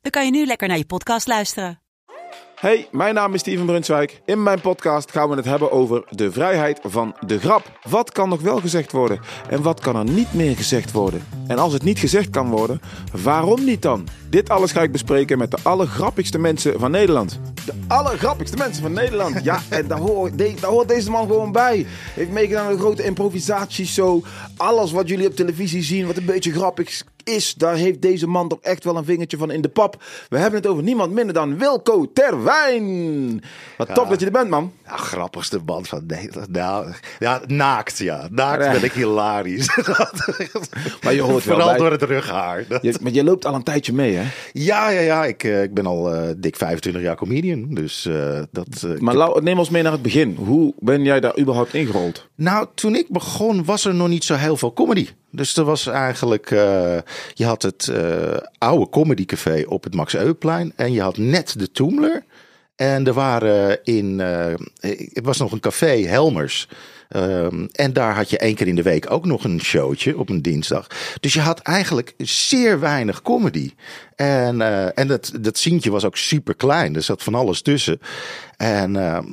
dan kan je nu lekker naar je podcast luisteren. Hey, mijn naam is Steven Brunswijk. In mijn podcast gaan we het hebben over de vrijheid van de grap. Wat kan nog wel gezegd worden en wat kan er niet meer gezegd worden? En als het niet gezegd kan worden, waarom niet dan? Dit alles ga ik bespreken met de allergrappigste mensen van Nederland. De allergrappigste mensen van Nederland. Ja, en daar hoort, de- daar hoort deze man gewoon bij. Heeft meegedaan aan een grote improvisatieshow. Alles wat jullie op televisie zien, wat een beetje grappig is, daar heeft deze man toch echt wel een vingertje van in de pap. We hebben het over niemand minder dan Wilco Terwijn. Wat tof dat je er bent, man. Ja, grappigste band van Nederland. Nou, ja, naakt, ja. Naakt Ja. ben ik hilarisch. Maar je hoort wel Vooral bij- door het rughaar. Dat- Je, maar je loopt al een tijdje mee, hè? Ja, ja, ja. Ik, eh, ik ben al eh, dik 25 jaar comedian. Dus eh, dat... Maar neem ons mee naar het begin. Hoe ben jij daar überhaupt ingerold? Nou, toen ik begon was er nog niet zo heel veel comedy. Dus er was eigenlijk, eh, je had het eh, oude comedycafé op het Max Euwplein en je had net de Toemler. En er waren in, eh, het was nog een café, Helmers. Ehm, en daar had je één keer in de week ook nog een showtje op een dinsdag. Dus je had eigenlijk zeer weinig comedy. En, eh, en dat, dat zientje was ook super klein. Er zat van alles tussen. En ehm,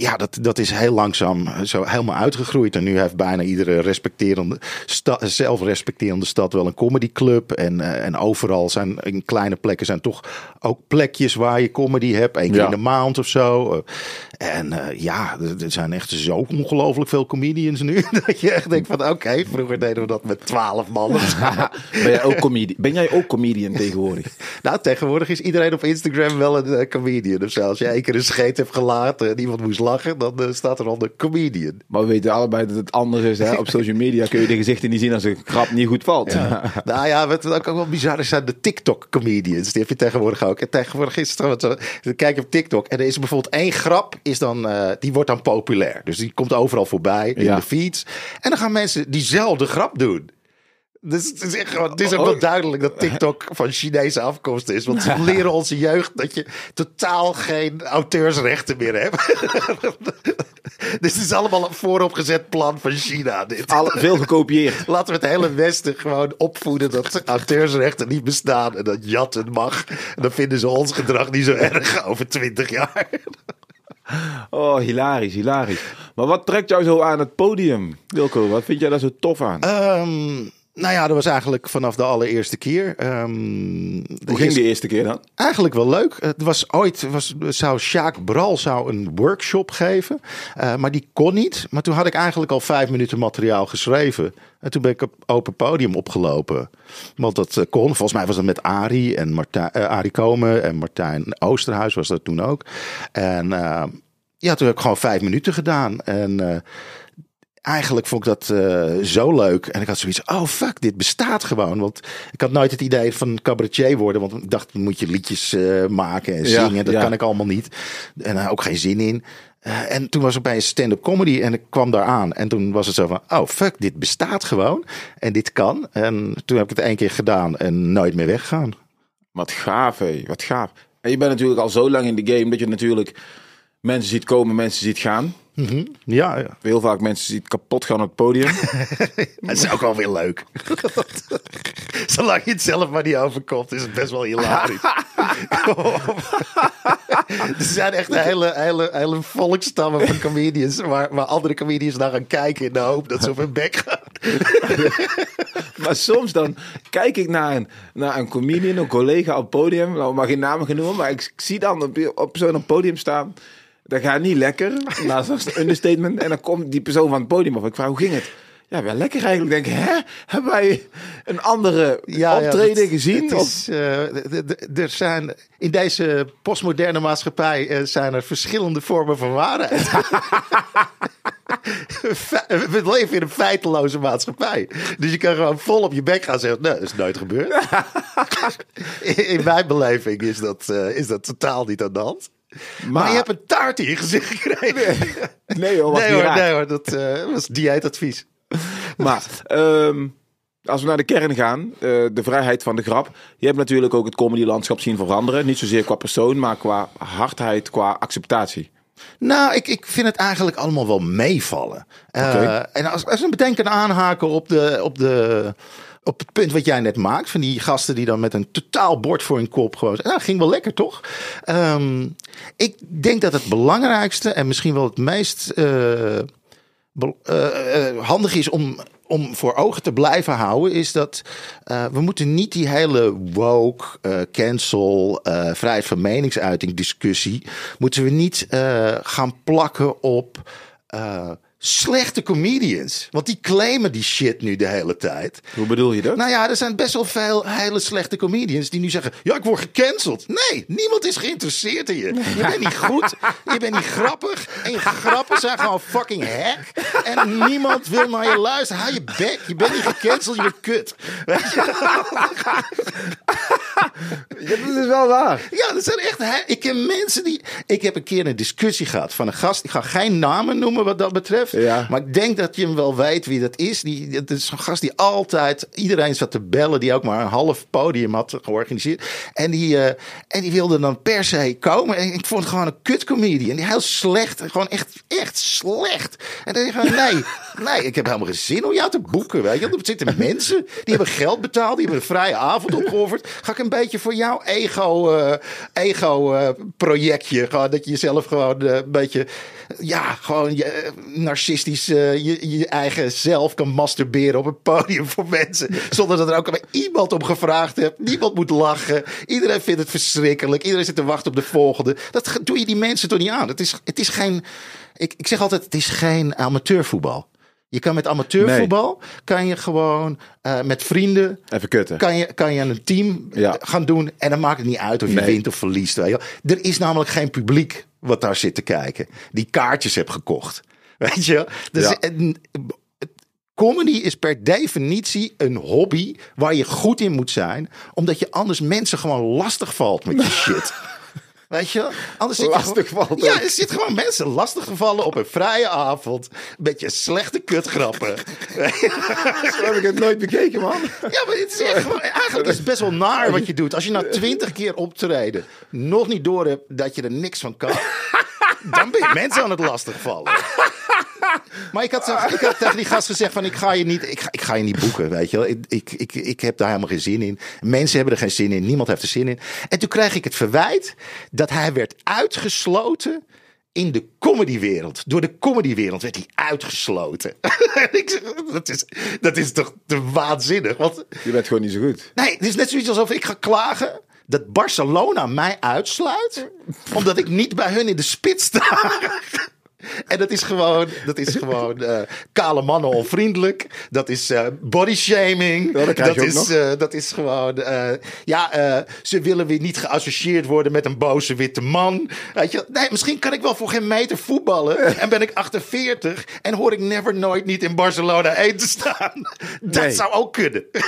ja, dat, dat is heel langzaam zo helemaal uitgegroeid. En nu heeft bijna iedere respecterende sta, zelfrespecterende stad wel een comedyclub. En, eh, en overal zijn in kleine plekken zijn toch ook plekjes waar je comedy hebt. Eén keer Ja. in de maand of zo. En eh, ja, er, er zijn echt zo ongelooflijk veel comedians nu. Dat je echt denkt van oké, vroeger deden we dat met twaalf man. of zo. ben, jij ook comedi ben jij ook comedian tegenwoordig? nou, tegenwoordig is iedereen op Instagram wel een eh, comedian. Of zo. Als je één keer een scheet hebt gelaten en iemand moest lachen, dan eh, staat er onder comedian. Maar we weten allebei dat het anders is. Hè? Op social media kun je de gezichten niet zien als een grap niet goed valt. nou ja, wat ook wel bizar is, zijn de TikTok-comedians. Die heb je tegenwoordig ook. En tegenwoordig is het trouwens zo, kijk op TikTok en er is bijvoorbeeld één grap, is dan, eh, die wordt dan populair. Dus die komt overal voorbij in Ja. de feeds. En dan gaan mensen diezelfde grap doen. Dus het is, echt het is ook Oh. wel duidelijk dat TikTok van Chinese afkomst is. Want ze leren onze jeugd dat je totaal geen auteursrechten meer hebt. dus het is allemaal een vooropgezet plan van China. Dit. Alle, veel gekopieerd. Laten we het hele Westen gewoon opvoeden dat auteursrechten niet bestaan en dat jatten mag. En dan vinden ze ons gedrag niet zo erg over twintig jaar. Oh, hilarisch, hilarisch. Maar wat trekt jou zo aan het podium, Wilco? Wat vind jij daar zo tof aan? Ehm, nou ja, dat was eigenlijk vanaf de allereerste keer. Ehm, de Hoe ging die eerste keer dan? Eigenlijk wel leuk. Het was ooit, was, zou Sjaak Bral zou een workshop geven. eh, maar die kon niet. Maar toen had ik eigenlijk al vijf minuten materiaal geschreven. En toen ben ik op open podium opgelopen. Want dat eh, kon. Volgens mij was het met Arie en Martijn, eh, Arie Komen en Martijn Oosterhuis was dat toen ook. En eh, ja, toen heb ik gewoon vijf minuten gedaan. En eigenlijk vond ik dat eh, zo leuk. En ik had zoiets, oh fuck, dit bestaat gewoon. Want ik had nooit het idee van cabaretier worden. Want ik dacht, moet je liedjes eh, maken en Ja, zingen. Dat ja. kan ik allemaal niet. En uh, ook geen zin in. En toen was ik bij een stand-up comedy en ik kwam daar aan. En toen was het zo van, oh fuck, dit bestaat gewoon. En dit kan. En toen heb ik het één keer gedaan en nooit meer weggegaan. Wat gaaf, hé. Wat gaaf. En je bent natuurlijk al zo lang in de game dat je natuurlijk mensen ziet komen, mensen ziet gaan. Mm -hmm. Ja, ja. Heel vaak mensen ziet kapot gaan op het podium. dat is ook wel weer leuk. Zolang je het zelf maar niet overkomt, is het best wel hilarisch. er zijn echt hele, hele, hele volkstammen van comedians waar, waar andere comedians naar gaan kijken in de hoop dat ze op hun bek gaan. maar soms dan kijk ik naar een, naar een comedian, een collega op het podium. Nou, mag geen namen genoemd, maar ik zie dan op, op zo'n podium staan. Dat gaat niet lekker. Nou, dat is een understatement. En dan komt die persoon van het podium af. Ik vraag, hoe ging het? Ja, wel lekker eigenlijk. Denk ik, hè? Hebben wij een andere ja, optreden ja, gezien? Het is, uh, er zijn in deze postmoderne maatschappij uh, zijn er verschillende vormen van waarheid. We leven in een feiteloze maatschappij. Dus je kan gewoon vol op je bek gaan zeggen: Nee, dat is nooit gebeurd. In- In mijn beleving is dat, eh, is dat totaal niet aan de hand. Maar, je hebt een taart in je gezicht gekregen. Nee hoor, Nee hoor, nee hoor, dat eh, was dieetadvies. Maar ehm, als we naar de kern gaan, eh, de vrijheid van de grap. Je hebt natuurlijk ook het comedylandschap zien veranderen. Niet zozeer qua persoon, maar qua hardheid, qua acceptatie. Nou, ik, ik vind het eigenlijk allemaal wel meevallen. Eh, Oké. En als, als we bedenken aanhaken op, de, op, de, op het punt wat jij net maakt. Van die gasten die dan met een totaal bord voor hun kop gewoon. Nou, ging wel lekker toch? Ehm, ik denk dat het belangrijkste en misschien wel het meest eh, eh, eh, handig is om, om voor ogen te blijven houden, is dat we moeten niet die hele woke, cancel, vrijheid van meningsuiting discussie, moeten we niet gaan plakken op slechte comedians. Want die claimen die shit nu de hele tijd. Hoe bedoel je dat? Nou ja, er zijn best wel veel hele slechte comedians die nu zeggen: Ja, ik word gecanceld. Nee, niemand is geïnteresseerd in je. Je bent niet goed, je bent niet grappig. En je grappen zijn gewoon fucking hack. En niemand wil naar je luisteren. Hou je bek, je bent niet gecanceld, je bent kut. Weet je? Ja, dat is wel waar. Ja, dat zijn echt. Ik ken mensen die. Ik heb een keer een discussie gehad van een gast. Ik ga geen namen noemen wat dat betreft. Ja. Maar ik denk dat je hem wel weet wie dat is. Die, dat is een gast die altijd iedereen zat te bellen. Die ook maar een half podium had georganiseerd. En die, eh, en die wilde dan per se komen. En ik vond het gewoon een kutcomedian. Die heel slecht. Gewoon echt, echt slecht. En dan denk ik nee. Nee, ik heb helemaal geen zin om jou te boeken. Weet je? Er zitten mensen die hebben geld betaald. Die hebben een vrije avond opgeofferd. Ga ik een beetje voor jouw ego, eh, ego eh, projectje. Gewoon dat je jezelf gewoon een beetje. Ja, gewoon je, eh, narcistisch eh, je, je eigen zelf kan masturberen op een podium voor mensen. Zonder dat er ook maar iemand om gevraagd hebt. Niemand moet lachen. Iedereen vindt het verschrikkelijk. Iedereen zit te wachten op de volgende. Dat doe je die mensen toch niet aan. Het is, het is geen. Ik, ik zeg altijd: het is geen amateurvoetbal. Je kan met amateurvoetbal kan je gewoon eh, met vrienden Even kutten. kan je, kan je een team Ja. gaan doen. En dan maakt het niet uit of je Nee. wint of verliest. Weet je. Er is namelijk geen publiek wat daar zit te kijken. Die kaartjes hebt gekocht. Weet je? Dus Ja. comedy is per definitie een hobby waar je goed in moet zijn. Omdat je anders mensen gewoon lastig valt met je shit. Weet je? Anders zit je Lastig gewoon- valt Ja, er zit gewoon mensen lastig gevallen op een vrije avond. Met je slechte kutgrappen. Zo heb ik het nooit bekeken, man. Ja, maar het is echt gewoon, eigenlijk is het best wel naar wat je doet. Als je na twintig keer optreden nog niet door hebt dat je er niks van kan, dan ben je mensen aan het lastigvallen. Maar ik had, ik had tegen die gast gezegd van ik ga je niet, ik ga, ik ga je niet boeken, weet je wel. Ik, ik, ik, ik heb daar helemaal geen zin in. Mensen hebben er geen zin in, niemand heeft er zin in. En toen kreeg ik het verwijt dat hij werd uitgesloten in de comedywereld. Door de comedywereld werd hij uitgesloten. En ik zeg, dat, is, dat is toch te waanzinnig. Want Je bent gewoon niet zo goed. Nee, het is net zoiets alsof ik ga klagen dat Barcelona mij uitsluit. omdat ik niet bij hun in de spits sta. En dat is gewoon, dat is gewoon eh, kale mannen onvriendelijk. Dat is eh body shaming. Ja, dat is, eh, dat is gewoon. ja, ze willen weer niet geassocieerd worden met een boze witte man. Weet je, nee, misschien kan ik wel voor geen meter voetballen. En ben ik 48 en hoor ik never nooit niet in Barcelona 1 te staan. Dat Nee. zou ook kunnen.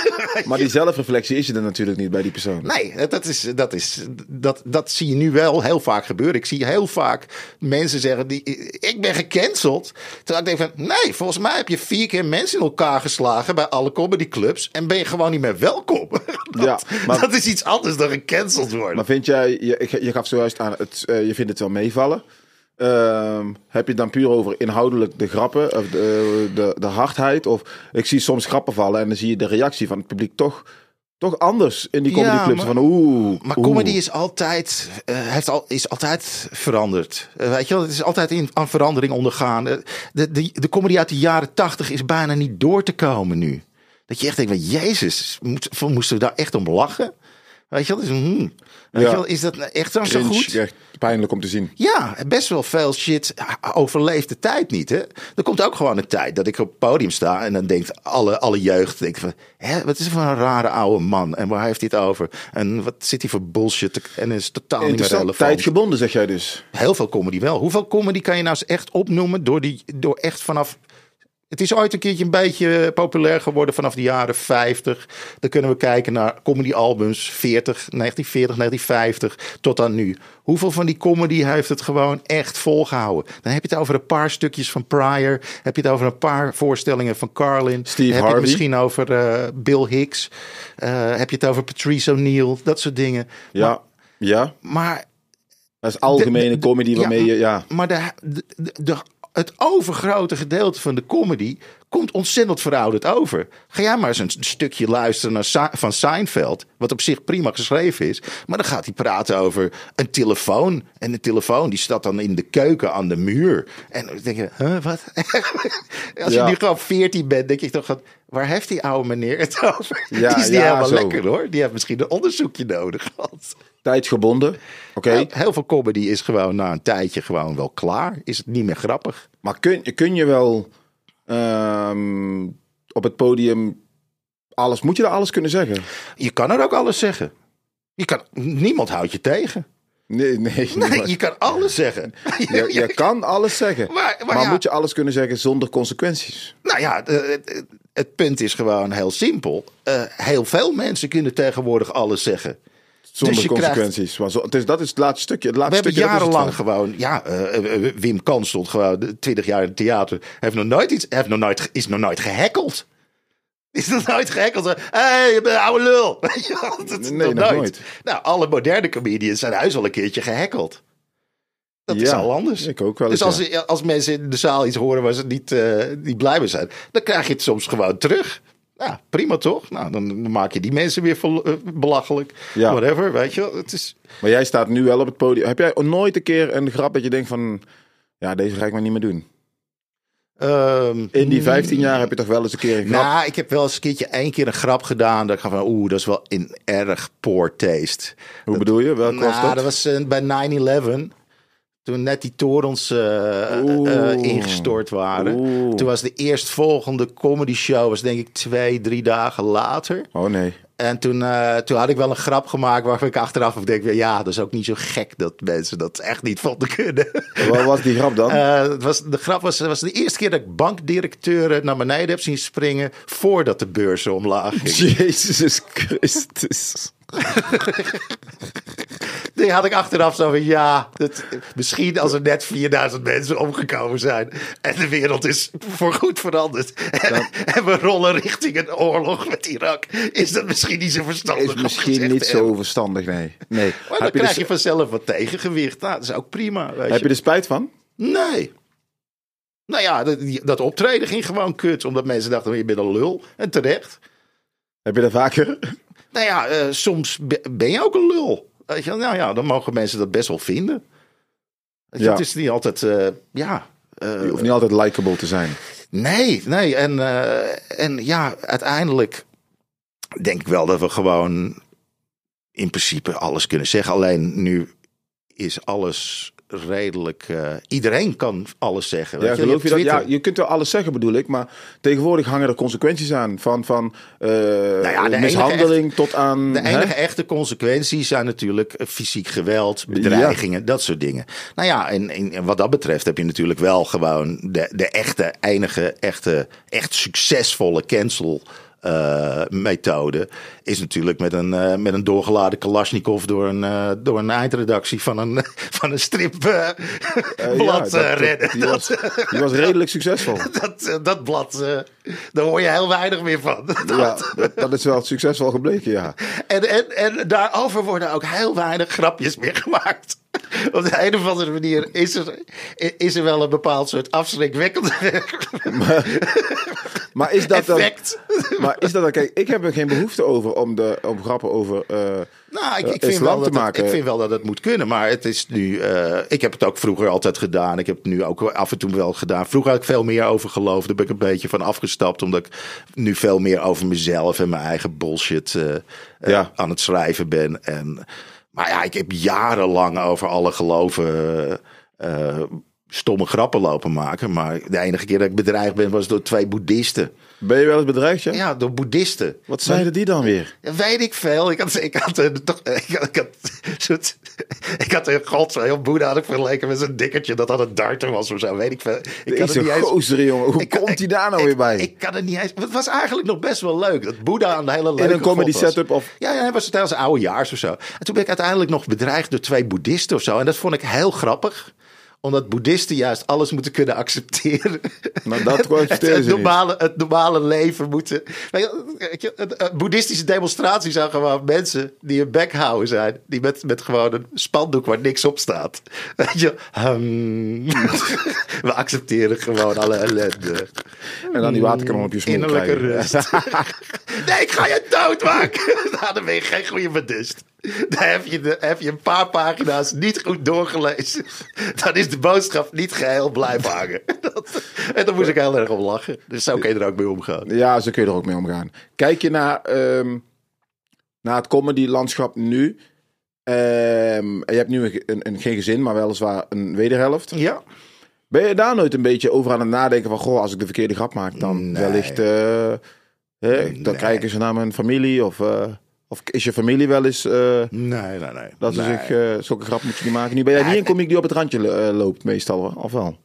Maar die zelfreflectie is je er natuurlijk niet bij die persoon. Nee, dat, is, dat, is, dat, dat zie je nu wel heel vaak gebeuren. Ik zie heel vaak mensen zeggen, die, ik ben gecanceld. Terwijl ik denk van, nee, volgens mij heb je vier keer mensen in elkaar geslagen bij alle comedyclubs. En ben je gewoon niet meer welkom. dat, Ja, maar- dat is iets anders dan gecanceld worden. Maar vind jij, je, je gaf zojuist aan, het, eh, je vindt het wel meevallen. Ehm, heb je het dan puur over inhoudelijk de grappen, of de, de, de hardheid? Of ik zie soms grappen vallen en dan zie je de reactie van het publiek toch, toch anders in die Ja, comedyclubs. maar- van oeh. Maar oeh. comedy is altijd, eh, heeft al, is altijd veranderd. Eh, weet je wel, het is altijd in, aan verandering ondergaan. Eh, de, de, de comedy uit de jaren tachtig is bijna niet door te komen nu. Dat je echt denkt, van, jezus, moet- moesten we daar echt om lachen? Weet je wel, dus, hmm. Weet Ja. je wel, is dat nou echt dan zo Cringe, goed? echt pijnlijk om te zien. Ja, best wel veel shit overleeft de tijd niet. Hè? Er komt ook gewoon een tijd dat ik op het podium sta en dan denkt alle, alle jeugd denkt van, hè, wat is er voor een rare oude man en waar heeft hij het over? En wat zit hij voor bullshit? En is totaal niet meer relevant. tijdgebonden zeg jij dus. Heel veel comedy wel. Hoeveel comedy kan je nou eens echt opnoemen door, die, door echt vanaf... Het is ooit een keertje een beetje populair geworden vanaf de jaren 50. Dan kunnen we kijken naar comedyalbums 40, 1940, 1950 tot aan nu. Hoeveel van die comedy heeft het gewoon echt volgehouden? Dan heb je het over een paar stukjes van Pryor. Heb je het over een paar voorstellingen van Carlin. Steve je het Harvey. misschien over eh, Bill Hicks. Eh, heb je het over Patrice O'Neill. Dat soort dingen. Ja, ja. Maar Dat is algemene de- de- comedy ja, waarmee je, ja. maar de, de- de- het overgrote gedeelte van de comedy komt ontzettend verouderd over. Ga jij maar eens een stukje luisteren naar van Seinfeld, wat op zich prima geschreven is. Maar dan gaat hij praten over een telefoon. En de telefoon die staat dan in de keuken aan de muur. En dan denk je, huh, wat? Als je Ja. nu gewoon 14 bent, denk je toch, waar heeft die oude meneer het over? Ja, die is niet ja, helemaal zo. lekker hoor. Die heeft misschien een onderzoekje nodig gehad. Tijdgebonden. Oké. Heel, heel veel comedy is gewoon na een tijdje gewoon wel klaar. Is het niet meer grappig. Maar kun, kun je wel ehm, op het podium alles, moet je daar alles kunnen zeggen? Je kan er ook alles zeggen. Je kan, niemand houdt je tegen. Nee, nee. Nee, je kan alles zeggen. je, je kan alles zeggen. Maar- Maar, maar ja. moet je alles kunnen zeggen zonder consequenties? Nou ja, eh, het, het punt is gewoon heel simpel. Eh, heel veel mensen kunnen tegenwoordig alles zeggen. Zonder Dus krijgt- consequenties. Het is, dat is het laatste stukje. Het We laatste hebben stukje, dat het jarenlang gewoon, ja, eh, eh, Wim Kan stond gewoon 20 jaar in het theater. Heeft nog nooit iets, heeft nog nooit, is nog nooit gehackeld. Is nog nooit gehackeld. Hé, hey, je bent een oude lul. Dat is Nee, nog nooit. Nou, alle moderne comedians zijn huis al een keertje gehackeld. Dat is al anders. ik ook wel Dus eens, als, ja. als mensen in de zaal iets horen waar ze niet, eh, niet blij mee zijn, dan krijg je het soms gewoon terug. Ja, prima toch? Nou, dan, maak je die mensen weer eh, belachelijk. Ja. Whatever, weet je wel. Het is, Maar jij staat nu wel op het podium. Heb jij nooit een keer een grap dat je denkt van... Ja, deze ga ik maar niet meer doen. ehm, In die 15 jaar heb je toch wel eens een keer een grap... Nou, ik heb wel eens een keertje één keer een grap gedaan. Dat ik ga van, oeh, dat is wel in erg poor taste. Hoe bedoel je? Welke was nou, dat? dat was eh, bij 9-11. Toen net die torens eh, eh, Oeh. ingestort waren. Oeh. Toen was de eerstvolgende comedy show, was denk ik twee, drie dagen later. Oh nee. En toen, eh, toen had ik wel een grap gemaakt waarvan ik achteraf denk, ja, dat is ook niet zo gek dat mensen dat echt niet vonden kunnen. Wat was die grap dan? Eh, het was, de grap was, het was de eerste keer dat ik bankdirecteuren naar beneden heb zien springen voordat de beurzen omlaag gingen. Jezus Christus. Die had ik achteraf zo van, ja, dat, misschien als er net 4000 mensen omgekomen zijn en de wereld is voorgoed veranderd en, en we rollen richting een oorlog met Irak, is dat misschien niet zo verstandig. Is misschien niet zo hebben. verstandig, nee. nee. Maar dan Heb, je krijg de, je vanzelf wat tegengewicht. Nou, dat is ook prima. Weet heb je er spijt van? Nee. Nou ja, dat, dat optreden ging gewoon kut. Omdat mensen dachten, je bent een lul. En terecht. Heb je dat vaker? Nou ja, eh, soms be- ben je ook een lul. Weet je, nou ja, dan mogen mensen dat best wel vinden. Ja. Het is niet altijd, eh, ja... Je hoeft niet altijd likable te zijn. nee, nee. En, eh, en ja, uiteindelijk denk ik wel dat we gewoon in principe alles kunnen zeggen. Alleen nu is alles redelijk... eh, iedereen kan alles zeggen. Ja, weet je. geloof je dat? Ja, je kunt wel alles zeggen, bedoel ik. Maar tegenwoordig hangen er consequenties aan. Van, van eh, Nou ja, de mishandeling tot aan... De hè? enige echte consequenties zijn natuurlijk eh, fysiek geweld, bedreigingen, dat soort dingen. Nou ja, en, en, en wat dat betreft heb je natuurlijk wel gewoon de, de echte, enige, echte, echt succesvolle cancel. Eh, methode is natuurlijk met een, eh, met een doorgeladen Kalashnikov door een, eh, door een eindredactie van een, van een strip eh, Eh, blad ja, redden. Die was, die was redelijk succesvol. Dat, dat blad, daar hoor je heel weinig meer van. Ja, dat, dat is wel succesvol gebleken, ja. En, en, en daarover worden ook heel weinig grapjes meer gemaakt. Op de een of andere manier is er, is er wel een bepaald soort afschrikwekkend Maar is dat dan... effect. Maar is dat dan... Kijk, ik heb er geen behoefte over om, de, om grappen over... eh, Nou, ik, eh, ik, vind wel te dat het, maken. ik vind wel dat het moet kunnen. Maar het is nu. eh, ik heb het ook vroeger altijd gedaan. Ik heb het nu ook af en toe wel gedaan. Vroeger had ik veel meer over geloofd. Daar ben ik een beetje van afgestapt. Omdat ik nu veel meer over mezelf en mijn eigen bullshit Ja. aan het schrijven ben. En, maar ja, ik heb jarenlang over alle geloven. eh, stomme grappen lopen maken. Maar de enige keer dat ik bedreigd ben was door twee boeddhisten. ben je wel eens bedreigd, ja? Ja, door boeddhisten. Wat zeiden die dan weer? Ja, weet ik veel. Ik had, ik had, een- toch, ik had, ik had, soort, ik had een god, heel Boeddha had ik vergeleken met zo'n dikkertje dat had een darter was of zo, weet ik veel. Ik kan Deze het niet eens. gozer, jongen. Hoe ik komt hij daar nou ik- weer bij? Ik kan het niet eens. Het was eigenlijk nog best wel leuk. Dat Boeddha een hele leuke In een comedy setup of... Ja, ja, hij was tijdens oudejaars of zo. En toen ben ik uiteindelijk nog bedreigd door twee boeddhisten of zo. En dat vond ik heel grappig omdat boeddhisten juist alles moeten kunnen accepteren. Nou, dat het, het niet. normale, het normale leven moeten. Weet je, weet je, een, een boeddhistische demonstratie zijn gewoon mensen die een bek houden zijn. Die met, met gewoon een spandoek waar niks op staat. Weet je, hmm. we accepteren gewoon alle ellende. En dan die waterkanon op je smoel Innerlijke krijgen. rust. nee, ik ga je doodmaken. nou, dan ben je geen goede boeddhist. Dan heb je, de, heb je een paar pagina's niet goed doorgelezen. Dan is de boodschap niet geheel blijven hangen. Dat, en dan moest ik heel erg om lachen. Dus zo kun je er ook mee omgaan. Ja, zo kun je er ook mee omgaan. Kijk je naar, ehm, naar het comedy-landschap nu. ehm, en je hebt nu een, een, een- geen gezin, maar weliswaar een wederhelft. Ja. Ben je daar nooit een beetje over aan het nadenken van... Goh, als ik de verkeerde grap maak, dan Nee. wellicht... eh, dan kijken ze naar mijn familie. Of, eh, of is je familie wel eens... eh, Nee, nee, nee. dat ze Nee. zich eh, zulke grap moeten niet maken. Nu ben jij niet een komiek die op het randje eh, loopt meestal, of wel?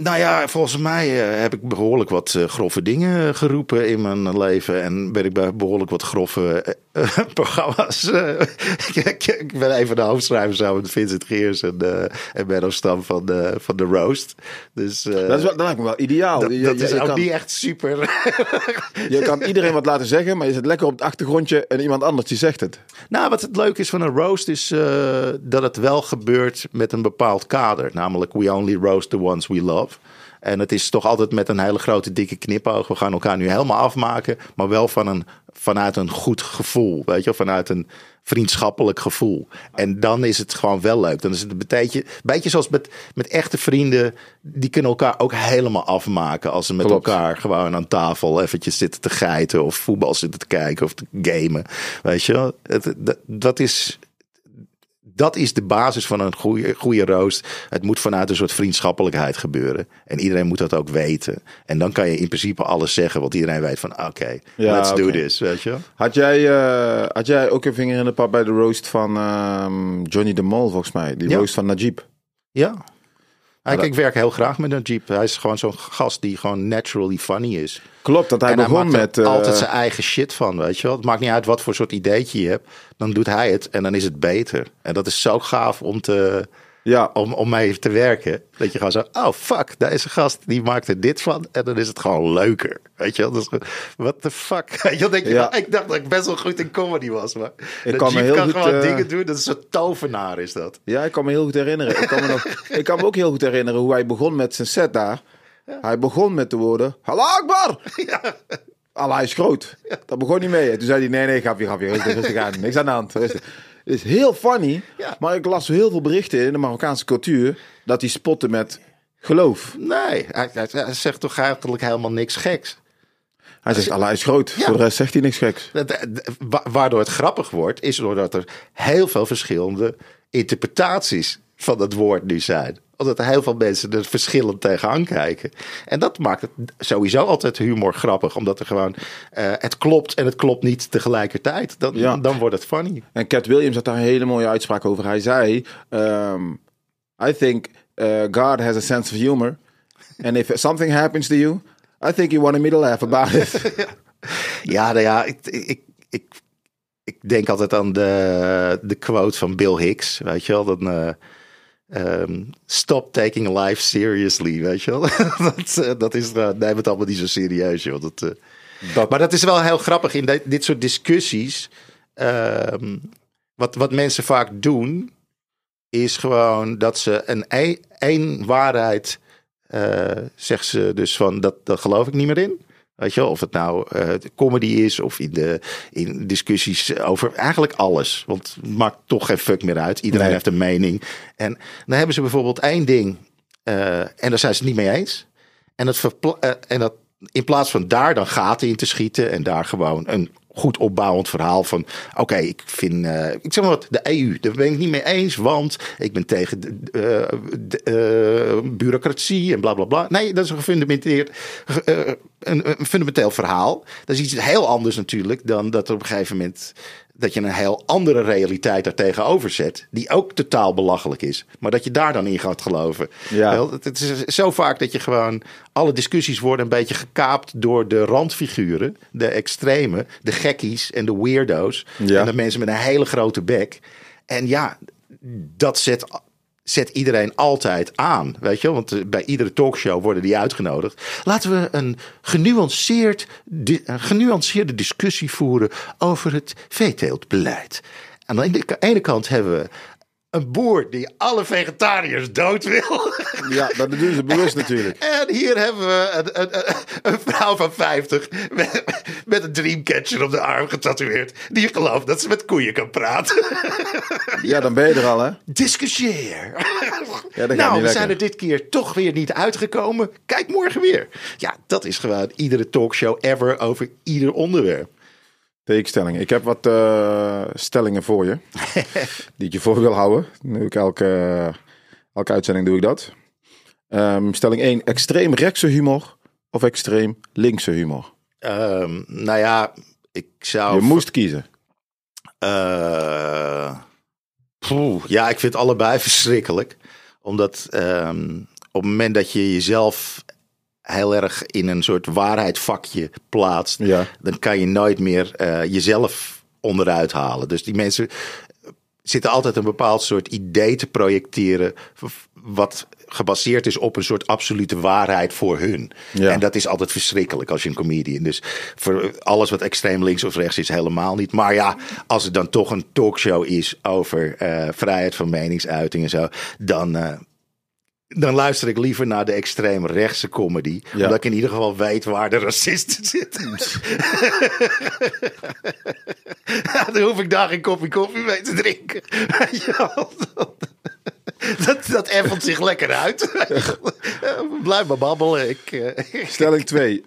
Nou ja, volgens mij eh, heb ik behoorlijk wat eh, grove dingen geroepen in mijn leven. En ben ik bij behoorlijk wat grove eh, eh, programma's. eh, ik, ben even de hoofdschrijver samen met Vincent Geers en, uh, en Menno Stam van de, van de Roast. Dus eh, Dat, is dat lijkt me wel ideaal. dat, Je- dat je- is je ook kan- niet echt super. Je kan iedereen wat laten zeggen, maar je zit lekker op het achtergrondje en iemand anders die zegt het. Nou, wat het leuke is van een roast is eh, dat het wel gebeurt met een bepaald kader. Namelijk, we only roast the ones we love. En het is toch altijd met een hele grote dikke knipoog. We gaan elkaar nu helemaal afmaken, maar wel van een, vanuit een goed gevoel. Weet je, vanuit een vriendschappelijk gevoel. En dan is het gewoon wel leuk. Dan is het een beetje, beetje zoals met, met echte vrienden. Die kunnen elkaar ook helemaal afmaken als ze met Klopt. elkaar gewoon aan tafel eventjes zitten te geiten of voetbal zitten te kijken of te gamen. Weet je, dat is. Dat is de basis van een goede, goede roost. Het moet vanuit een soort vriendschappelijkheid gebeuren. En iedereen moet dat ook weten. En dan kan je in principe alles zeggen, want iedereen weet van oké, Ja, let's do this. Weet je? Had jij, eh, had jij ook een vinger in de pap bij de roast van ehm, Johnny de Mol, volgens mij? Die Ja. roast van Najib. Ja. Ik, werk heel graag met een Jeep. Hij is gewoon zo'n gast die gewoon naturally funny is. Klopt, dat hij en begon hij maakt met... er eh, altijd zijn eigen shit van, weet je wel. Het maakt niet uit wat voor soort ideetje je hebt. Dan doet hij het en dan is het beter. En dat is zo gaaf om, te, ja, om, om mee te werken. Dat je gewoon zo, oh fuck, deze gast die maakt er dit van. En dan is het gewoon leuker. Weet je wel. Dus, what the fuck. Weet je wel, denk je, Ja. nou, ik dacht dat ik best wel goed in comedy was. Maar Ik kan me heel kan goed, gewoon eh, dingen doen. Dat is een tovenaar is dat. ja, ik kan me heel goed herinneren. Ik kan me, nog, ik kan me ook heel goed herinneren hoe hij begon met zijn set daar. Hij begon met de woorden, Allah Akbar! Allah is groot. Dat begon niet mee. Toen zei hij, nee, nee, grapje, grapje. Rustig, rustig aan. Niks aan de hand. Rustig. Het is heel funny. Ja. Maar ik las heel veel berichten in de Marokkaanse cultuur... dat hij spotte met geloof. Nee, hij, hij, hij zegt toch eigenlijk helemaal niks geks. Hij zegt, Allah is groot. Ja. Voor de rest zegt hij niks geks. Dat- dat- wa- Waardoor het grappig wordt, is doordat er heel veel verschillende interpretaties van het woord nu zijn. Omdat heel veel mensen er verschillend tegenaan kijken. En dat maakt het sowieso altijd humor grappig. Omdat er gewoon, eh, het klopt en het klopt niet tegelijkertijd. Dan, Ja. dan wordt het funny. En Cat Williams had daar een hele mooie uitspraak over. Hij zei: ehm, I think uh, God has a sense of humor. And if something happens to you, I think he wanted me to laugh about it. Ja, nou ja, ik, ik, ik, ik denk altijd aan de, de quote van Bill Hicks. Weet je wel, dan... eh, ehm, stop taking life seriously, weet je wel. dat, eh, dat is, uh, neem het allemaal niet zo serieus, joh. Dat, eh, Dat- maar dat is wel heel grappig in dit, dit soort discussies. ehm, wat, wat mensen vaak doen, is gewoon dat ze een ei- één waarheid eh zegt ze dus van dat, dat geloof ik niet meer in. Weet je wel, of het nou eh, comedy is of in, de, in discussies over eigenlijk alles. Want het maakt toch geen fuck meer uit. Iedereen Nee. heeft een mening. En dan hebben ze bijvoorbeeld één ding eh, en daar zijn ze het niet mee eens. En, het verpla- eh, en dat in plaats van daar dan gaten in te schieten en daar gewoon een goed opbouwend verhaal van oké, ik vind, eh, ik zeg maar wat, de EU, daar ben ik niet mee eens, want ik ben tegen de, eh, eh, bureaucratie en bla bla bla. Nee, dat is een gefundamenteerd, een fundamenteel verhaal. Dat is iets heel anders natuurlijk dan dat er op een gegeven moment dat je een heel andere realiteit daar tegenover zet, die ook totaal belachelijk is, maar dat je daar dan in gaat geloven. Ja. Het is zo vaak dat je gewoon alle discussies worden een beetje gekaapt door de randfiguren, de extreme, de gekkies en de weirdo's Ja. en de mensen met een hele grote bek. En ja, dat zet, zet iedereen altijd aan, weet je? Want eh, bij iedere talkshow worden die uitgenodigd. Laten we een, genuanceerd, een genuanceerde discussie voeren over het veeteeltbeleid. Aan de ene kant hebben we een boer die alle vegetariërs dood wil. Ja, dat doen ze bewust natuurlijk. En hier hebben we een, een, een, een vrouw van 50 met, met een dreamcatcher op de arm getatoeëerd. Die gelooft dat ze met koeien kan praten. Ja, dan ben je er al, hè? Discussieer. niet nou, we zijn er dit keer toch weer niet uitgekomen. Kijk morgen weer. Ja, dat is gewoon iedere talkshow ever over ieder onderwerp. Tegenstelling. Ik heb wat eh, stellingen voor je. die ik je voor wil houden. Nu ik elke, elke uitzending doe ik dat. Ehm, stelling 1. Extreem rechtse humor of extreem linkse humor? Ehm, nou ja, ik zou... Je moest kiezen. Poeh, ja, ik vind allebei verschrikkelijk. Omdat ehm, op het moment dat je jezelf heel erg in een soort waarheidvakje plaatst, Ja. dan kan je nooit meer eh, jezelf onderuit halen. Dus die mensen zitten altijd een bepaald soort idee te projecteren. Wat gebaseerd is op een soort absolute waarheid voor hun. Ja. En dat is altijd verschrikkelijk als je een comedian. Dus voor alles wat extreem links of rechts is, helemaal niet. Maar ja, als het dan toch een talkshow is over eh, vrijheid van meningsuiting en zo, dan. eh, dan luister ik liever naar de extreem rechtse comedy. Ja. Omdat ik in ieder geval weet waar de racisten zitten. Ja, dan hoef ik daar geen koffie koffie mee te drinken. Dat, dat effelt zich lekker uit. Blijf maar babbelen. Ik, eh, Stelling 2.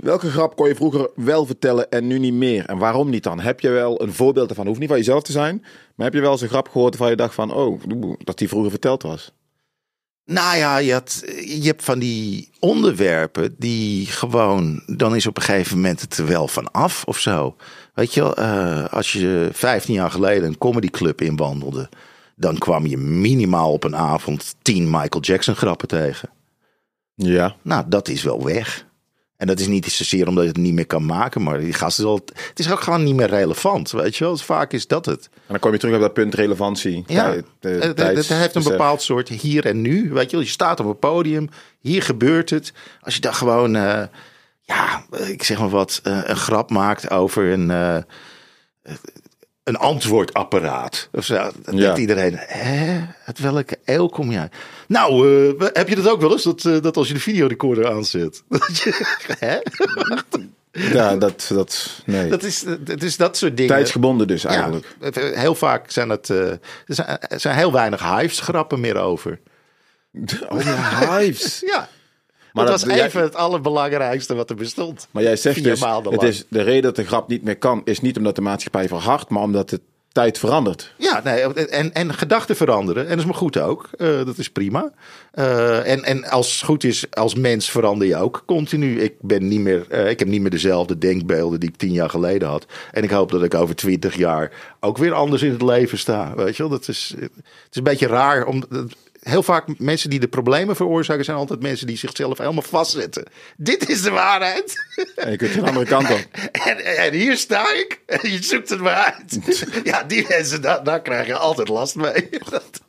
welke grap kon je vroeger wel vertellen en nu niet meer? En waarom niet dan? Heb je wel een voorbeeld ervan? Hoeft niet van jezelf te zijn. Maar heb je wel eens een grap gehoord waarvan je dacht van... Oh, dat die vroeger verteld was? Nou ja, je, had, je hebt van die onderwerpen die gewoon, dan is op een gegeven moment het er wel van af of zo. Weet je wel, eh, als je 15 jaar geleden een comedyclub inwandelde, dan kwam je minimaal op een avond 10 Michael Jackson grappen tegen. Ja. Nou, dat is wel weg. En dat is niet zozeer omdat je het niet meer kan maken, maar die gasten is wel, het is ook gewoon niet meer relevant, weet je wel. Dus vaak is dat het. En dan kom je terug op dat punt relevantie. Ja, eh, het, heeft een bepaald soort hier en nu. Weet je, wel. je staat op een podium, hier gebeurt het. Als je dan gewoon, eh, ja, ik zeg maar wat, eh, een grap maakt over een, een antwoordapparaat. Of zo, dan Ja. denkt iedereen, hè, uit welke eeuw kom jij? Nou, eh, heb je dat ook wel eens? Dat, eh, dat als je de videorecorder aanzet. Dat je, hè? Ja, dat, dat, nee. Dat is, het is dat soort dingen. Tijdsgebonden dus eigenlijk. Ja, het- heel vaak zijn het, eh, er, zijn, er zijn heel weinig hives grappen meer over. Oh ja, hives. Ja. Maar dat- was jij- even het allerbelangrijkste wat er bestond. Maar jij zegt dus, het is, de reden dat de grap niet meer kan, is niet omdat de maatschappij verhardt, maar omdat de tijd verandert. Ja, nee, en, en gedachten veranderen. En dat is maar goed ook. Eh, dat is prima. Eh, en, en als het goed is, als mens verander je ook continu. Ik, ben niet meer, eh, ik heb niet meer dezelfde denkbeelden die ik tien jaar geleden had. En ik hoop dat ik over twintig jaar ook weer anders in het leven sta. Weet je wel? Dat is, het is een beetje raar. Om, heel vaak mensen die de problemen veroorzaken... zijn altijd mensen die zichzelf helemaal vastzetten. Dit is de waarheid. En je kunt geen andere kant op. En, en hier sta ik. En je zoekt het maar uit. Ja, die mensen, daar, daar krijg je altijd last mee. Dat,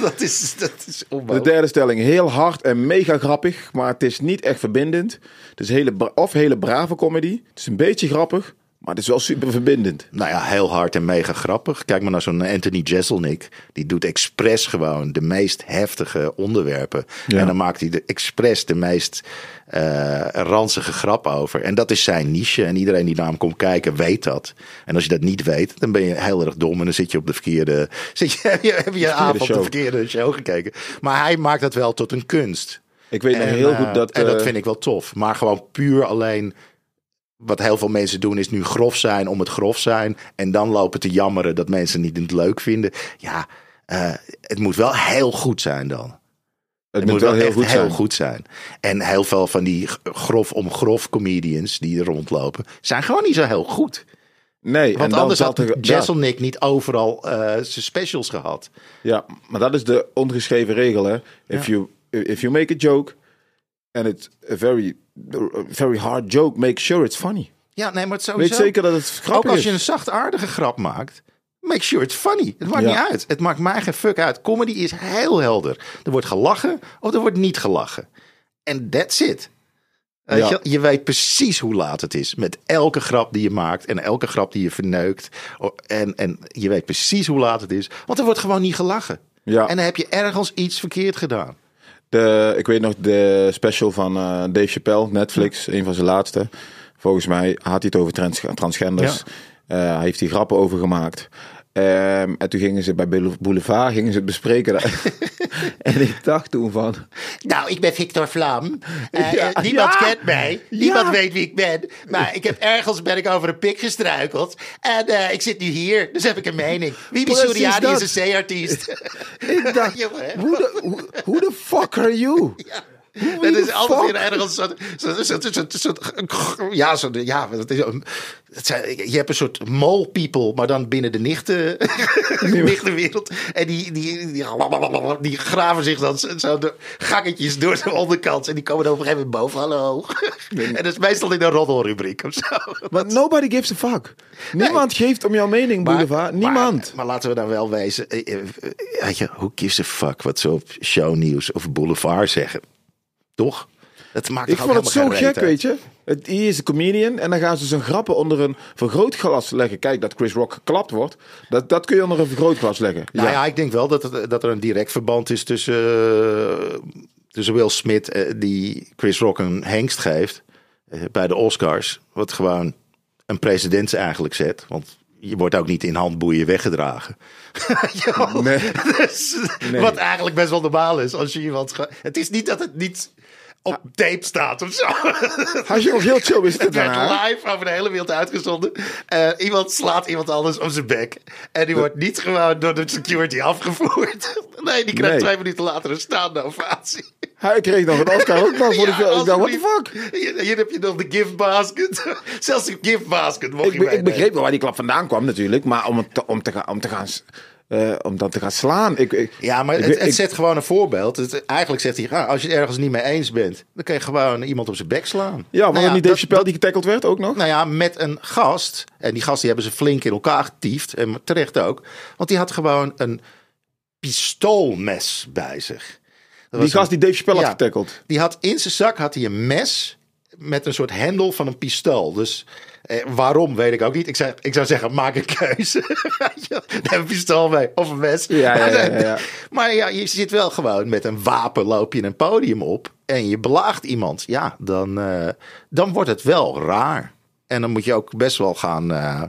dat is, dat is De onmogelijk. derde stelling, heel hard en mega grappig, maar het is niet echt verbindend. Het is hele, of hele brave comedy. Het is een beetje grappig, Maar het is wel super verbindend. Nou ja, heel hard en mega grappig. Kijk maar naar zo'n Anthony Jeselnik. Die doet expres gewoon de meest heftige onderwerpen. Ja. En dan maakt hij de expres de meest eh ranzige grap over. En dat is zijn niche. En iedereen die naar hem komt kijken weet dat. En als je dat niet weet, dan ben je heel erg dom. En dan zit je op de verkeerde... Zit je, heb je, heb je avond op de show. verkeerde show gekeken. Maar hij maakt dat wel tot een kunst. Ik weet En, heel eh, goed dat... en dat eh, vind ik wel tof. Maar gewoon puur alleen. Wat heel veel mensen doen is nu grof zijn om het grof zijn. En dan lopen te jammeren dat mensen niet het leuk vinden. Ja, eh, het moet wel heel goed zijn dan. het, Het, moet wel heel echt goed heel zijn. goed zijn. En heel veel van die grof om grof comedians die er rondlopen, zijn gewoon niet zo heel goed. Nee, Want anders had er- Jesselnick niet overal eh, zijn specials gehad. Ja, maar dat is de ongeschreven regel, hè. If, Ja. you, if you make a joke and it's a very, very hard joke, make sure it's funny. Ja, nee, maar het sowieso. Weet zeker dat het Ook grappig als is. je een zachtaardige grap maakt, make sure it's funny. Het maakt Ja. niet uit. Het maakt mij geen fuck uit. Comedy is heel helder. Er wordt gelachen of er wordt niet gelachen. En that's it. Ja. je, je weet precies hoe laat het is. Met elke grap die je maakt en elke grap die je verneukt. O- En, en je weet precies hoe laat het is. Want er wordt gewoon niet gelachen. Ja. En dan heb je ergens iets verkeerd gedaan. De, ik weet nog de special van eh, Dave Chappelle, Netflix, een van zijn laatste. Volgens mij had hij het over trans, transgenders. Eh, hij heeft die grappen over gemaakt. Ehm, en toen gingen ze bij Boule- Boulevard gingen ze het bespreken. en ik dacht toen van... Nou, ik ben Victor Vlam. Eh, Ja, eh, niemand ja. kent mij. Niemand Ja. weet wie ik ben. Maar ik heb ergens ben ik over een pik gestruikeld. En eh, ik zit nu hier. Dus heb ik een mening. Precies Suriani is een C-artiest. Ik dacht, Jongen, hè? hoe de, hoe, hoe de fuck are you? Dat is altijd weer ergens. Zo, zo, zo, ja, zo, ja dat is, een- het zijn, je hebt een soort mole people, maar dan binnen de nichten, nichtenwereld. En die, die, die, die graven zich dan zo- de gangetjes door de onderkant. En die komen dan op een gegeven moment boven. Hallo. En dat is meestal in een roddelrubriek of zo. Maar nobody gives a fuck. Niemand geeft om jouw mening, Boulevard. Niemand. Maar, maar laten we dan wel eh, eh, eh, Weet je, who gives a fuck wat ze op shownieuws of Boulevard zeggen? Toch? Dat maakt ik vond het zo gek, uit? weet je. Het, hij is een comedian en dan gaan ze zijn grappen onder een vergrootglas leggen. Kijk, dat Chris Rock geklapt wordt, dat, dat kun je onder een vergrootglas leggen. Nou ja, ik denk wel dat, het, dat er een direct verband is tussen, eh, tussen Will Smith, eh, die Chris Rock een hengst geeft eh, bij de Oscars. Wat gewoon een precedent eigenlijk zet. Want je wordt ook niet in handboeien weggedragen. Ja, Nee. dus, Nee. Wat eigenlijk best wel normaal is als je iemand. Het is niet dat het niet op tape staat of zo. Je nog heel chill is, het werd live over de hele wereld uitgezonden. Eh, iemand slaat iemand anders op zijn bek. En die wordt niet gewoon door de security afgevoerd. Nee, die krijgt Nee. twee minuten later een staande ovatie. Hij kreeg nog een Oscar ook nog voor de Ja, film. Ik dacht, what the fuck? Hier, hier heb je nog de gift basket. Zelfs de gift basket mocht Ik, je ik begreep wel waar die klap vandaan kwam natuurlijk. Maar om, te, om, te, om, te, gaan, eh, om dat te gaan slaan. Ik, ik, Ja, maar ik- het, het ik- zet gewoon een voorbeeld. Het, eigenlijk zegt hij, ah, als je het ergens niet mee eens bent, dan kan je gewoon iemand op zijn bek slaan. Ja, was Nou niet Dave Chappelle die getackled werd ook nog? Nou ja, met een gast. En die gast die hebben ze flink in elkaar getiefd. En terecht ook. Want die had gewoon een pistoolmes bij zich. Dat die gast een- die Dave Chappelle Ja. had getackled. Die had in zijn zak had hij een mes met een soort hendel van een pistool. Dus eh, waarom weet ik ook niet. Ik zou, ik zou zeggen, maak een keuze. Neem een pistool mee of een mes. Ja, ja, ja. Maar ja, je zit wel gewoon met een wapen loop je een podium op en je belaagt iemand. Ja, dan, eh, dan wordt het wel raar. En dan moet je ook best wel gaan. eh,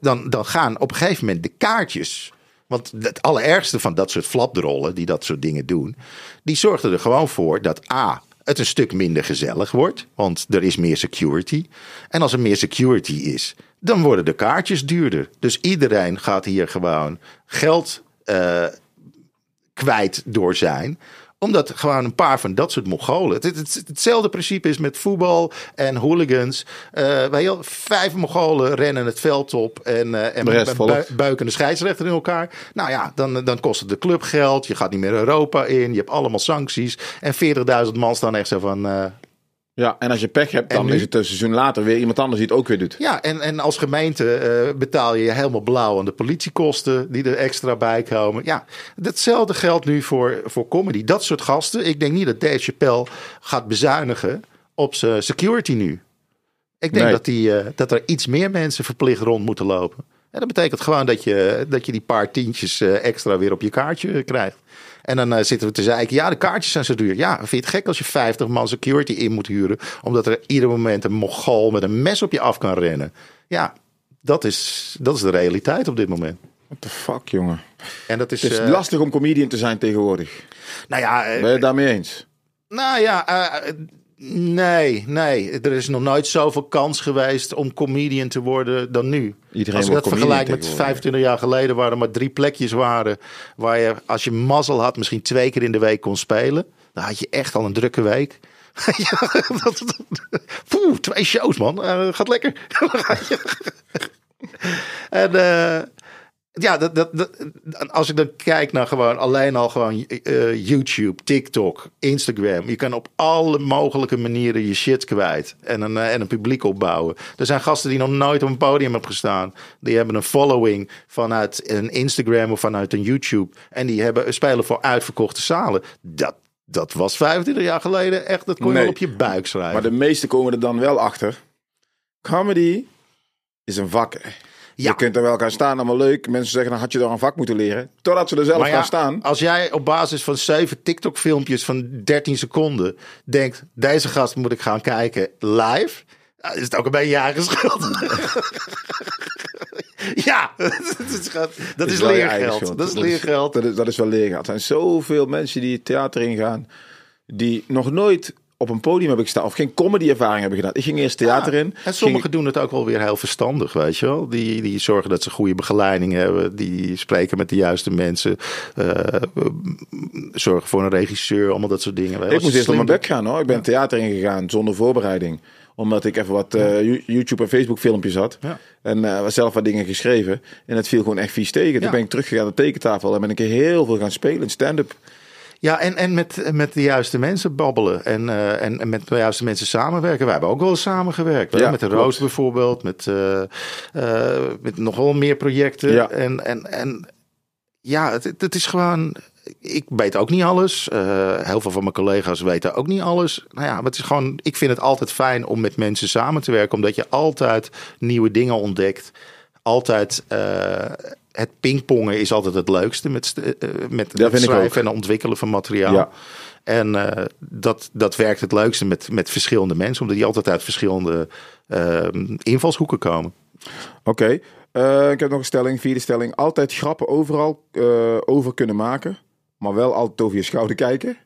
dan, dan gaan op een gegeven moment de kaartjes. Want het allerergste van dat soort flapdrollen die dat soort dingen doen, die zorgen er gewoon voor dat A. Het een stuk minder gezellig wordt, want er is meer security. En als er meer security is, dan worden de kaartjes duurder. Dus iedereen gaat hier gewoon geld eh, kwijt door zijn omdat gewoon een paar van dat soort Mongolen. Het, het- het- hetzelfde principe is met voetbal en hooligans. Eh je wel, vijf Mongolen rennen het veld op en, eh en buiken de scheidsrechter in elkaar. Nou ja, dan, dan kost het de club geld. Je gaat niet meer Europa in. Je hebt allemaal sancties. En 40.000 man staan echt zo van. eh, Ja, en als je pech hebt, dan nu? is het een seizoen later weer iemand anders die het ook weer doet. Ja, en, en als gemeente eh, betaal je helemaal blauw aan de politiekosten die er extra bij komen. Ja, datzelfde geldt nu voor, voor comedy. Dat soort gasten. Ik denk niet dat Dave Chappelle gaat bezuinigen op zijn security nu. Ik denk Nee. dat, die, eh, dat er iets meer mensen verplicht rond moeten lopen. En dat betekent gewoon dat je, dat je die paar tientjes eh, extra weer op je kaartje krijgt. En dan eh, zitten we te zeiken, ja, de kaartjes zijn zo duur. Ja, vind je het gek als je 50 man security in moet huren... omdat er ieder moment een mogol met een mes op je af kan rennen? Ja, dat is, dat is de realiteit op dit moment. What the fuck, jongen. En dat is... Het is eh, lastig om comedian te zijn tegenwoordig. nou ja, eh, Ben je het daarmee eens? Nou ja, eh, nee, nee. Er is nog nooit zoveel kans geweest om comedian te worden dan nu. Iedereen als ik dat comedian vergelijk met tegenwoordig. 25 jaar geleden, waar er maar drie plekjes waren, waar je, als je mazzel had, misschien twee keer in de week kon spelen. Dan had je echt al een drukke week. Ja, dat- dat- Poeh, twee shows, man. Eh, gaat lekker. en eh, ja, dat, dat, dat- als ik dan kijk naar gewoon alleen al gewoon eh, YouTube, TikTok, Instagram. Je kan op alle mogelijke manieren je shit kwijt en een, eh, en een publiek opbouwen. Er zijn gasten die nog nooit op een podium hebben gestaan. Die hebben een following vanuit een Instagram of vanuit een YouTube. En die hebben, spelen voor uitverkochte zalen. Dat, dat was 25 jaar geleden echt, dat kon je Nee. wel op je buik schrijven. Maar de meesten komen er dan wel achter. Comedy is een vak. Ja. Je kunt er wel gaan staan, allemaal leuk. Mensen zeggen, dan had je daar een vak moeten leren. Totdat ze er zelf Maar ja, gaan staan. Als jij op basis van zeven TikTok-filmpjes van 13 seconden denkt: deze gast moet ik gaan kijken live, dan is het ook een beetje je eigen schuld. ja, dat is, leergeld. Dat is leergeld. Dat is, dat is wel leergeld. Er zijn zoveel mensen die het theater ingaan. Die nog nooit op een podium hebben gestaan. Of geen comedy-ervaring hebben gedaan. Ik ging eerst theater in. En sommigen doen het ook wel weer heel verstandig, weet je wel. Die, die zorgen dat ze goede begeleiding hebben. Die spreken met de juiste mensen. eh, zorgen voor een regisseur, allemaal dat soort dingen. Ik moest eerst op mijn bek gaan hoor. Ik ben theater ingegaan zonder voorbereiding. Omdat ik even wat eh, You- YouTube en Facebook filmpjes had. Ja. En eh, zelf wat dingen geschreven. En het viel gewoon echt vies tegen. Toen ben ik teruggegaan naar de tekentafel. En ben ik heel veel gaan spelen. Stand-up. Ja, en, en met, met de juiste mensen babbelen. En, eh, en, en met de juiste mensen samenwerken. Wij hebben ook wel eens samengewerkt. Ja, met de. Roos bijvoorbeeld. Met, eh, met nog wel meer projecten. Ja. En, en, en ja, het, het is gewoon... Ik weet ook niet alles. Eh, heel veel van mijn collega's weten ook niet alles. Nou ja, maar het is gewoon... Ik vind het altijd fijn om met mensen samen te werken. Omdat je altijd nieuwe dingen ontdekt. Altijd... het pingpongen is altijd het leukste met, st- eh, met, schrijven en ontwikkelen van materiaal. Ja. En eh, dat, dat werkt het leukste met, met verschillende mensen, omdat die altijd uit verschillende eh, invalshoeken komen. Oké. Eh, ik heb nog een stelling. Vierde stelling. Altijd grappen overal eh, over kunnen maken. Maar wel altijd over je schouder kijken.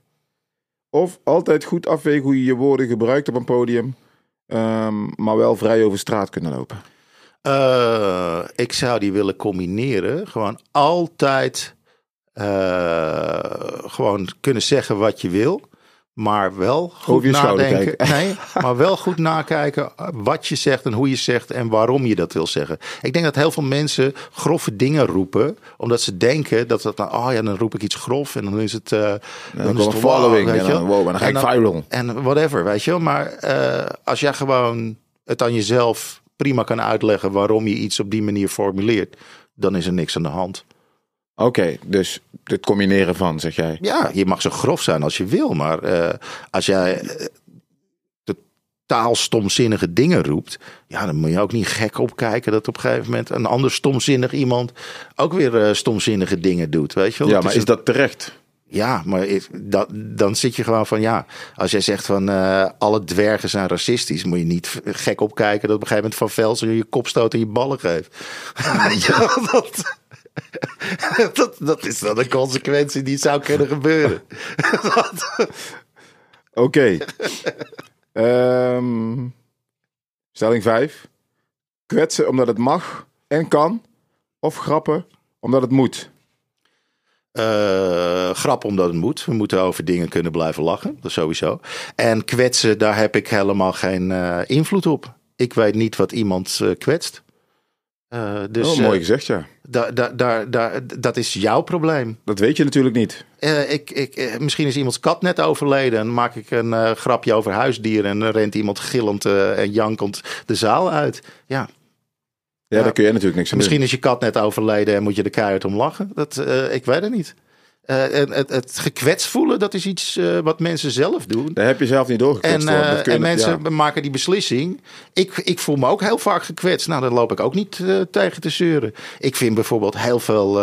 Of altijd goed afwegen hoe je je woorden gebruikt op een podium. ehm, maar wel vrij over straat kunnen lopen. Eh, ik zou die willen combineren. Gewoon altijd eh, gewoon kunnen zeggen wat je wil. Maar wel goed Over nadenken. Nee, maar wel goed nakijken wat je zegt en hoe je zegt en waarom je dat wil zeggen. Ik denk dat heel veel mensen grove dingen roepen. Omdat ze denken dat dat dan, oh ja, dan roep ik iets grof en dan is het. eh dan is het een following weet en je dan, wow, en dan ga ik viral. En whatever, weet je wel. Maar eh, als jij gewoon het aan jezelf prima kan uitleggen waarom je iets op die manier formuleert, dan is er niks aan de hand. Oké, dus het combineren van, zeg jij. Ja, je mag zo grof zijn als je wil, maar eh, als jij eh, totaal stomzinnige dingen roept, ja, dan moet je ook niet gek opkijken dat op een gegeven moment een ander stomzinnig iemand ook weer eh, stomzinnige dingen doet, weet je wel. Ja, maar een- is dat terecht? Ja, maar dat, dan zit je gewoon van ja. Als jij zegt van eh, alle dwergen zijn racistisch, moet je niet gek opkijken dat op een gegeven moment Van Velsen je kop stoot en je ballen geeft. ja, dat, dat, dat is dan een consequentie die zou kunnen gebeuren. Oké. Ehm, stelling 5. Kwetsen omdat het mag en kan. Of grappen omdat het moet. Eh grap omdat het moet. We moeten over dingen kunnen blijven lachen. Dat sowieso. En kwetsen, daar heb ik helemaal geen eh, invloed op. Ik weet niet wat iemand eh, kwetst. Dus oh, mooi gezegd, ja. daar, daar, daar, daar, dat is jouw probleem. Dat weet je natuurlijk niet. Ik, ik, misschien is iemands kat net overleden. En maak ik een grapje over huisdieren. En dan rent iemand gillend en jankend de zaal uit. Ja, Ja, daar kun je natuurlijk niks aan misschien doen. is je kat net overleden en moet je er keihard om lachen. Dat, eh, ik weet het niet. Eh, en het, het gekwetst voelen, dat is iets eh, wat mensen zelf doen. Daar heb je zelf niet doorgekwetst En, eh, en mensen ja. maken die beslissing. Ik, ik voel me ook heel vaak gekwetst. Nou, daar loop ik ook niet tegen te zeuren. Ik vind bijvoorbeeld heel veel,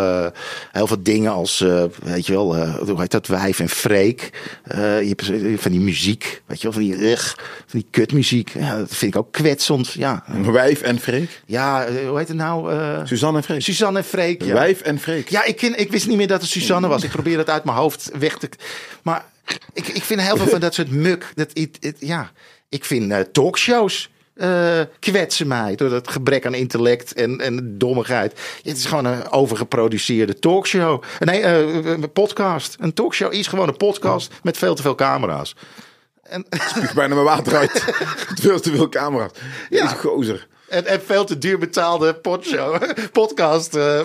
heel veel dingen als, weet je wel, hoe heet dat, wijf en freek. Je hebt van die muziek, weet je wel, van die, van die kutmuziek. Ja, dat vind ik ook kwetsend. Ja, Wijf en Freek. ja hoe heet het nou? Suzanne en Freek. Suzanne en Freek. Ja. Wijf en Freek. Ja, ik, ken, ik wist niet meer dat het Suzanne was. Probeer het uit mijn hoofd weg te. Maar ik, ik vind heel veel van dat soort muk. Dat, it- it- ja, ik vind eh, talkshows. eh, kwetsen mij door dat gebrek aan intellect en, en dommigheid. Het is gewoon een overgeproduceerde talkshow. Nee, eh, een podcast. Een talkshow is gewoon een podcast met veel te veel camera's. En, Spuug bijna mijn water uit. veel te veel camera's. Ja. gozer. En, en veel te duur betaalde podshow, podcast eh,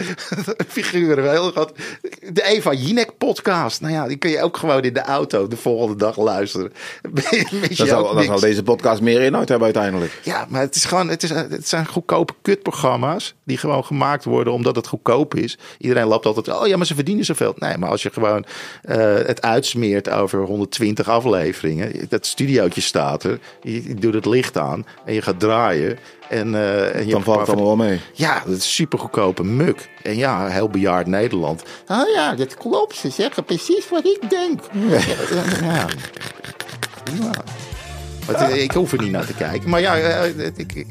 figuren. Heel groot. De Eva Jinek podcast. Nou ja, die kun je ook gewoon in de auto de volgende dag luisteren. Dan zal, dan zal deze podcast meer inhoud hebben uiteindelijk. Ja, maar het is gewoon, het, is, het zijn goedkope kutprogramma's die gewoon gemaakt worden omdat het goedkoop is. Iedereen loopt altijd, oh ja, maar ze verdienen zoveel. Nee, maar als je gewoon eh, het uitsmeert over 120 afleveringen, dat studiootje staat er, je, je doet het licht aan en je gaat draaien. En, eh, en je Dan valt het allemaal wel mee. ja, dat is super goedkope muk. En ja, heel bejaard Nederland. Oh ja, dat klopt. Ze zeggen precies wat ik denk. Ja. ja. Ja. Maar het- ik hoef er niet naar te kijken. Maar ja, eh, ik,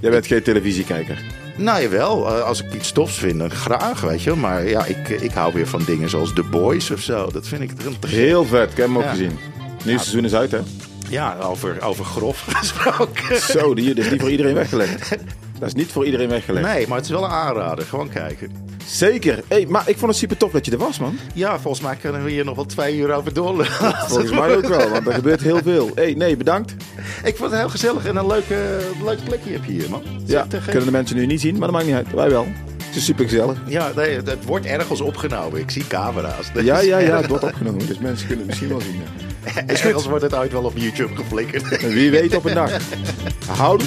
Jij bent geen televisiekijker. nou jawel, eh, als ik iets tofs vind, dan graag, weet je. Maar ja, ik, ik hou weer van dingen zoals The Boys of zo. Dat vind ik te- Heel vet. Ik heb hem ook Ja. gezien. Nieuw seizoen is uit, hè? Ja, over, over grof gesproken. Zo, die is niet voor iedereen weggelegd. Dat is niet voor iedereen weggelegd. Nee, maar het is wel een aanrader. Gewoon kijken. Zeker. Hey, maar ik vond het super tof dat je er was, man. Ja, volgens mij kunnen we hier nog wel twee uur over doorlullen. Volgens mij ook wel, want er gebeurt heel veel. Hey, nee, bedankt. Ik vond het heel gezellig en een leuke, leuk plekje heb je hier, man. Ja, Zeg tegen- kunnen de mensen nu niet zien, maar dat maakt niet uit. Wij wel. Het is super gezellig. Ja, nee, het, wordt ergens opgenomen. Ik zie camera's. Dat Ja, ja, ja, het wordt opgenomen. Dus mensen kunnen het misschien wel zien. Ergens wordt het ooit wel op YouTube geflikkerd. Wie weet op een dag. Houden.